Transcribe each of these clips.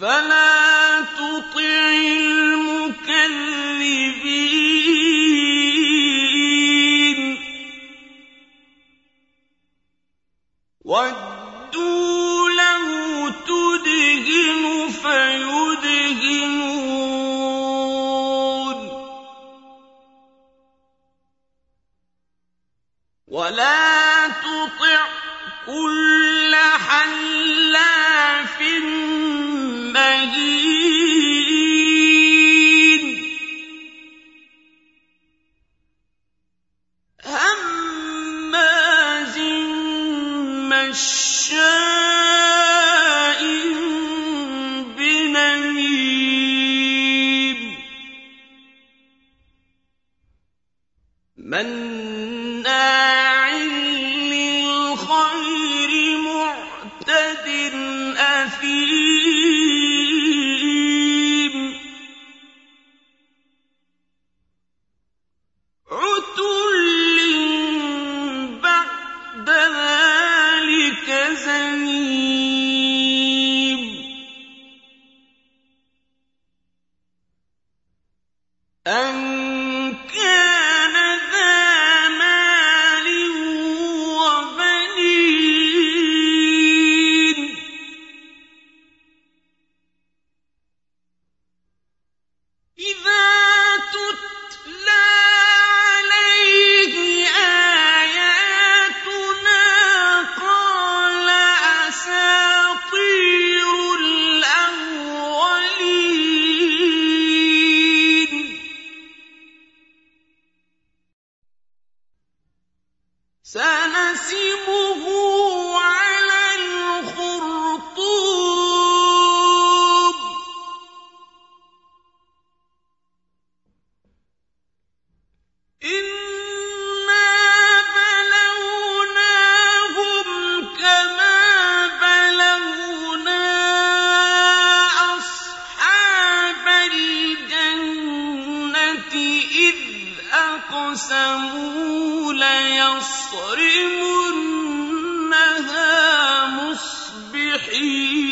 فلا حتى سنسمه يصرمنها مصبحين.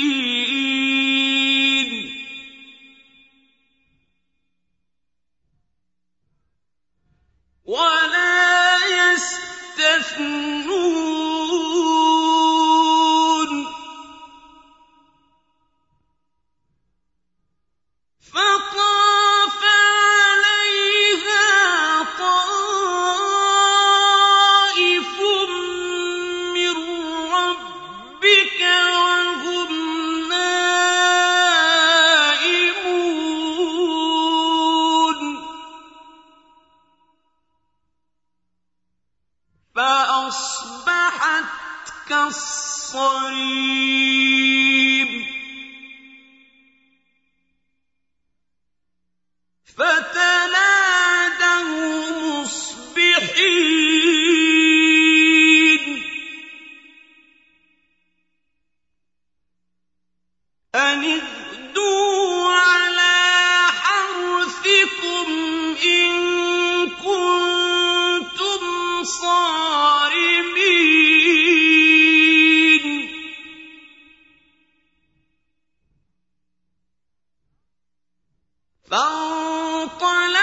انطلق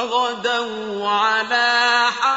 وغدوا على حق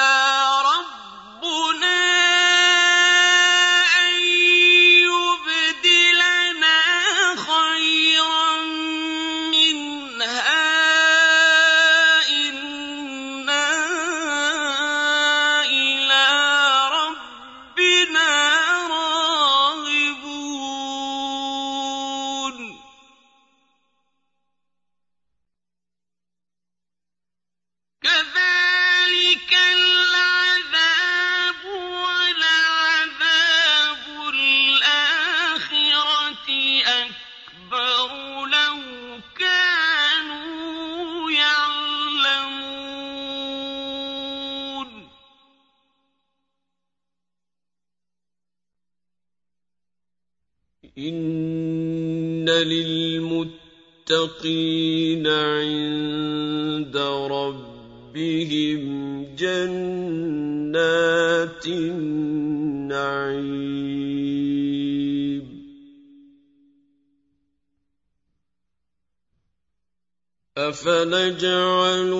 إِلَىٰ للمتقين عند ربهم جنات النعيم. أفنجعل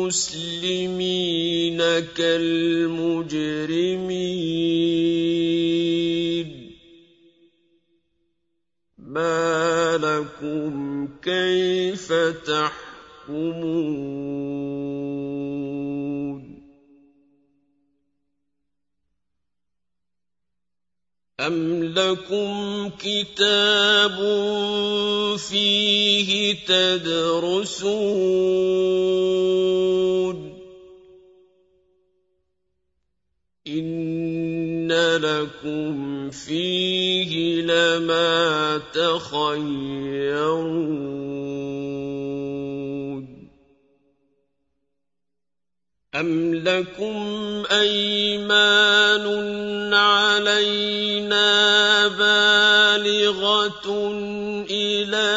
المسلمين كالمجرمين؟ لَكُمْ كَيْفَ تَحْكُمُونَ؟ أَمْ لَكُمْ كِتَابٌ فِيهِ تَدْرُسُونَ؟ إِنَّ لَكُمْ فِيهِ لَمَا تَخَيَّرُونَ ۚ أَمْ لَكُمْ أَيْمَانٌ عَلَيْنَا بَالِغَةٌ إِلَىٰ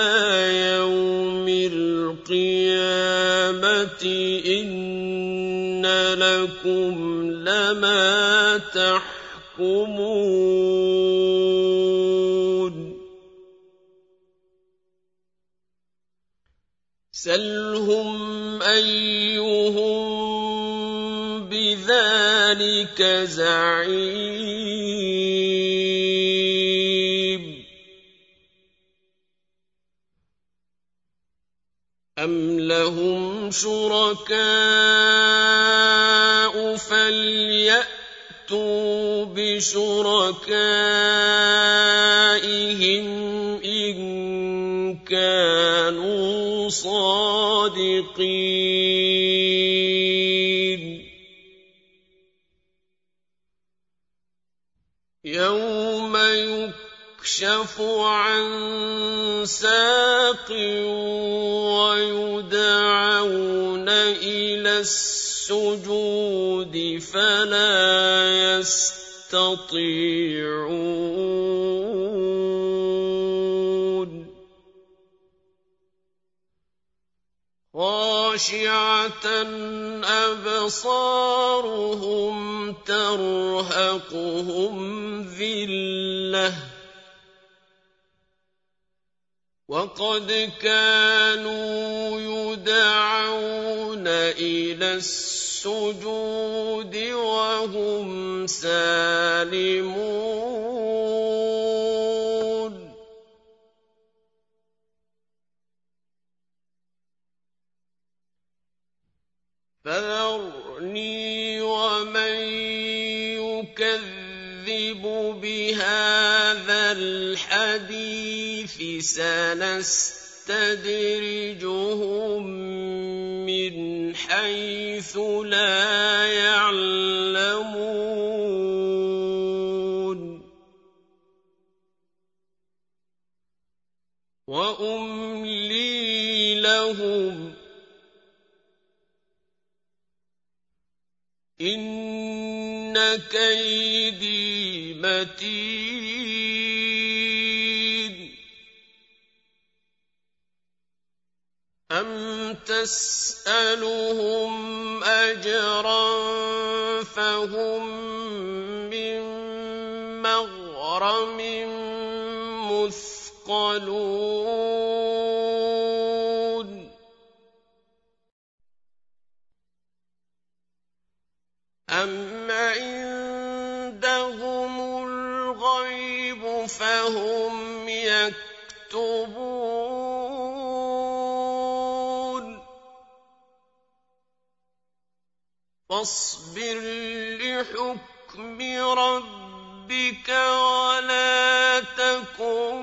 يَوْمِ الْقِيَامَةِ إِنَّ لَكُمْ لَمَا تَحْكُمُونَ سَلْهُمْ أَيُّهُم ذلك زعيم. أم لهم شركاء بشركائهم إن كانوا صادقين. يَوْمَ يُكْشَفُ عَن سَاقٍ وَيُدْعَوْنَ إِلَى السُّجُودِ فَلَا يَسْتَطِيعُونَ. خَاشِعَةً أَبْصَارُهُمْ تَرْهَقُهُمْ ذِلَّةٌ. وَقَدْ كَانُوا يُدْعَوْنَ إِلَى السُّجُودِ وَهُمْ سَالِمُونَ. فَذَرْنِي وَمَن يُكَذِّبُ بِهَٰذَا الْحَدِيثِ ۖ سَنَسْتَدْرِجُهُم حَيْثُ لَا يَعْلَمُونَ. وَأُمْلِي لَهُمْ ۚ إِنَّ كَيْدِي مَتِينٌ. تَسْأَلُهُمْ أَجْرًا فَهُم مِّن مَّغْرَمٍ مُّثْقَلُونَ لِحُكْمِ رَبِّكَ وَلَا تَكُن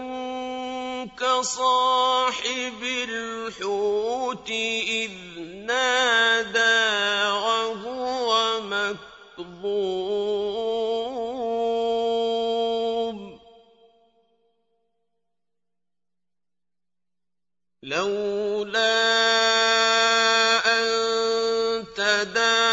كَصَاحِبِ الْحُوتِ إِذْ نَادَىٰ وَهُوَ مَكْظُومٌ. لَّوْلَا أَن تَدَارَكَهُ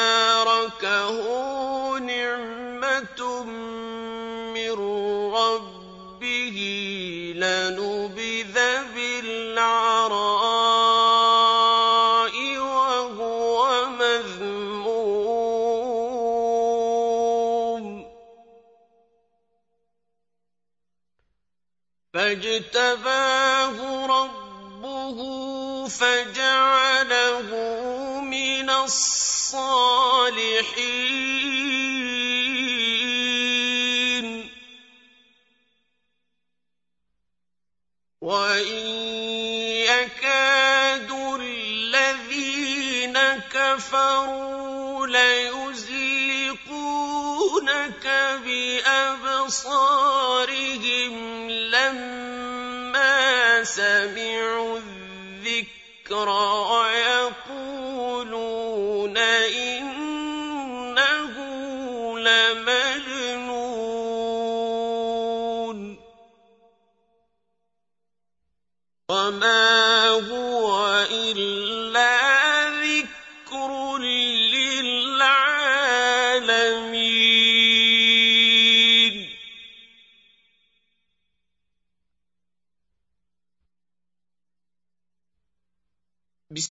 الصَّالِحِينَ. وَإِن يَكَادُ الَّذِينَ كَفَرُوا لَيُزْلِقُونَكَ بِأَبْصَارِهِمْ لَمَّا سَمِعُوا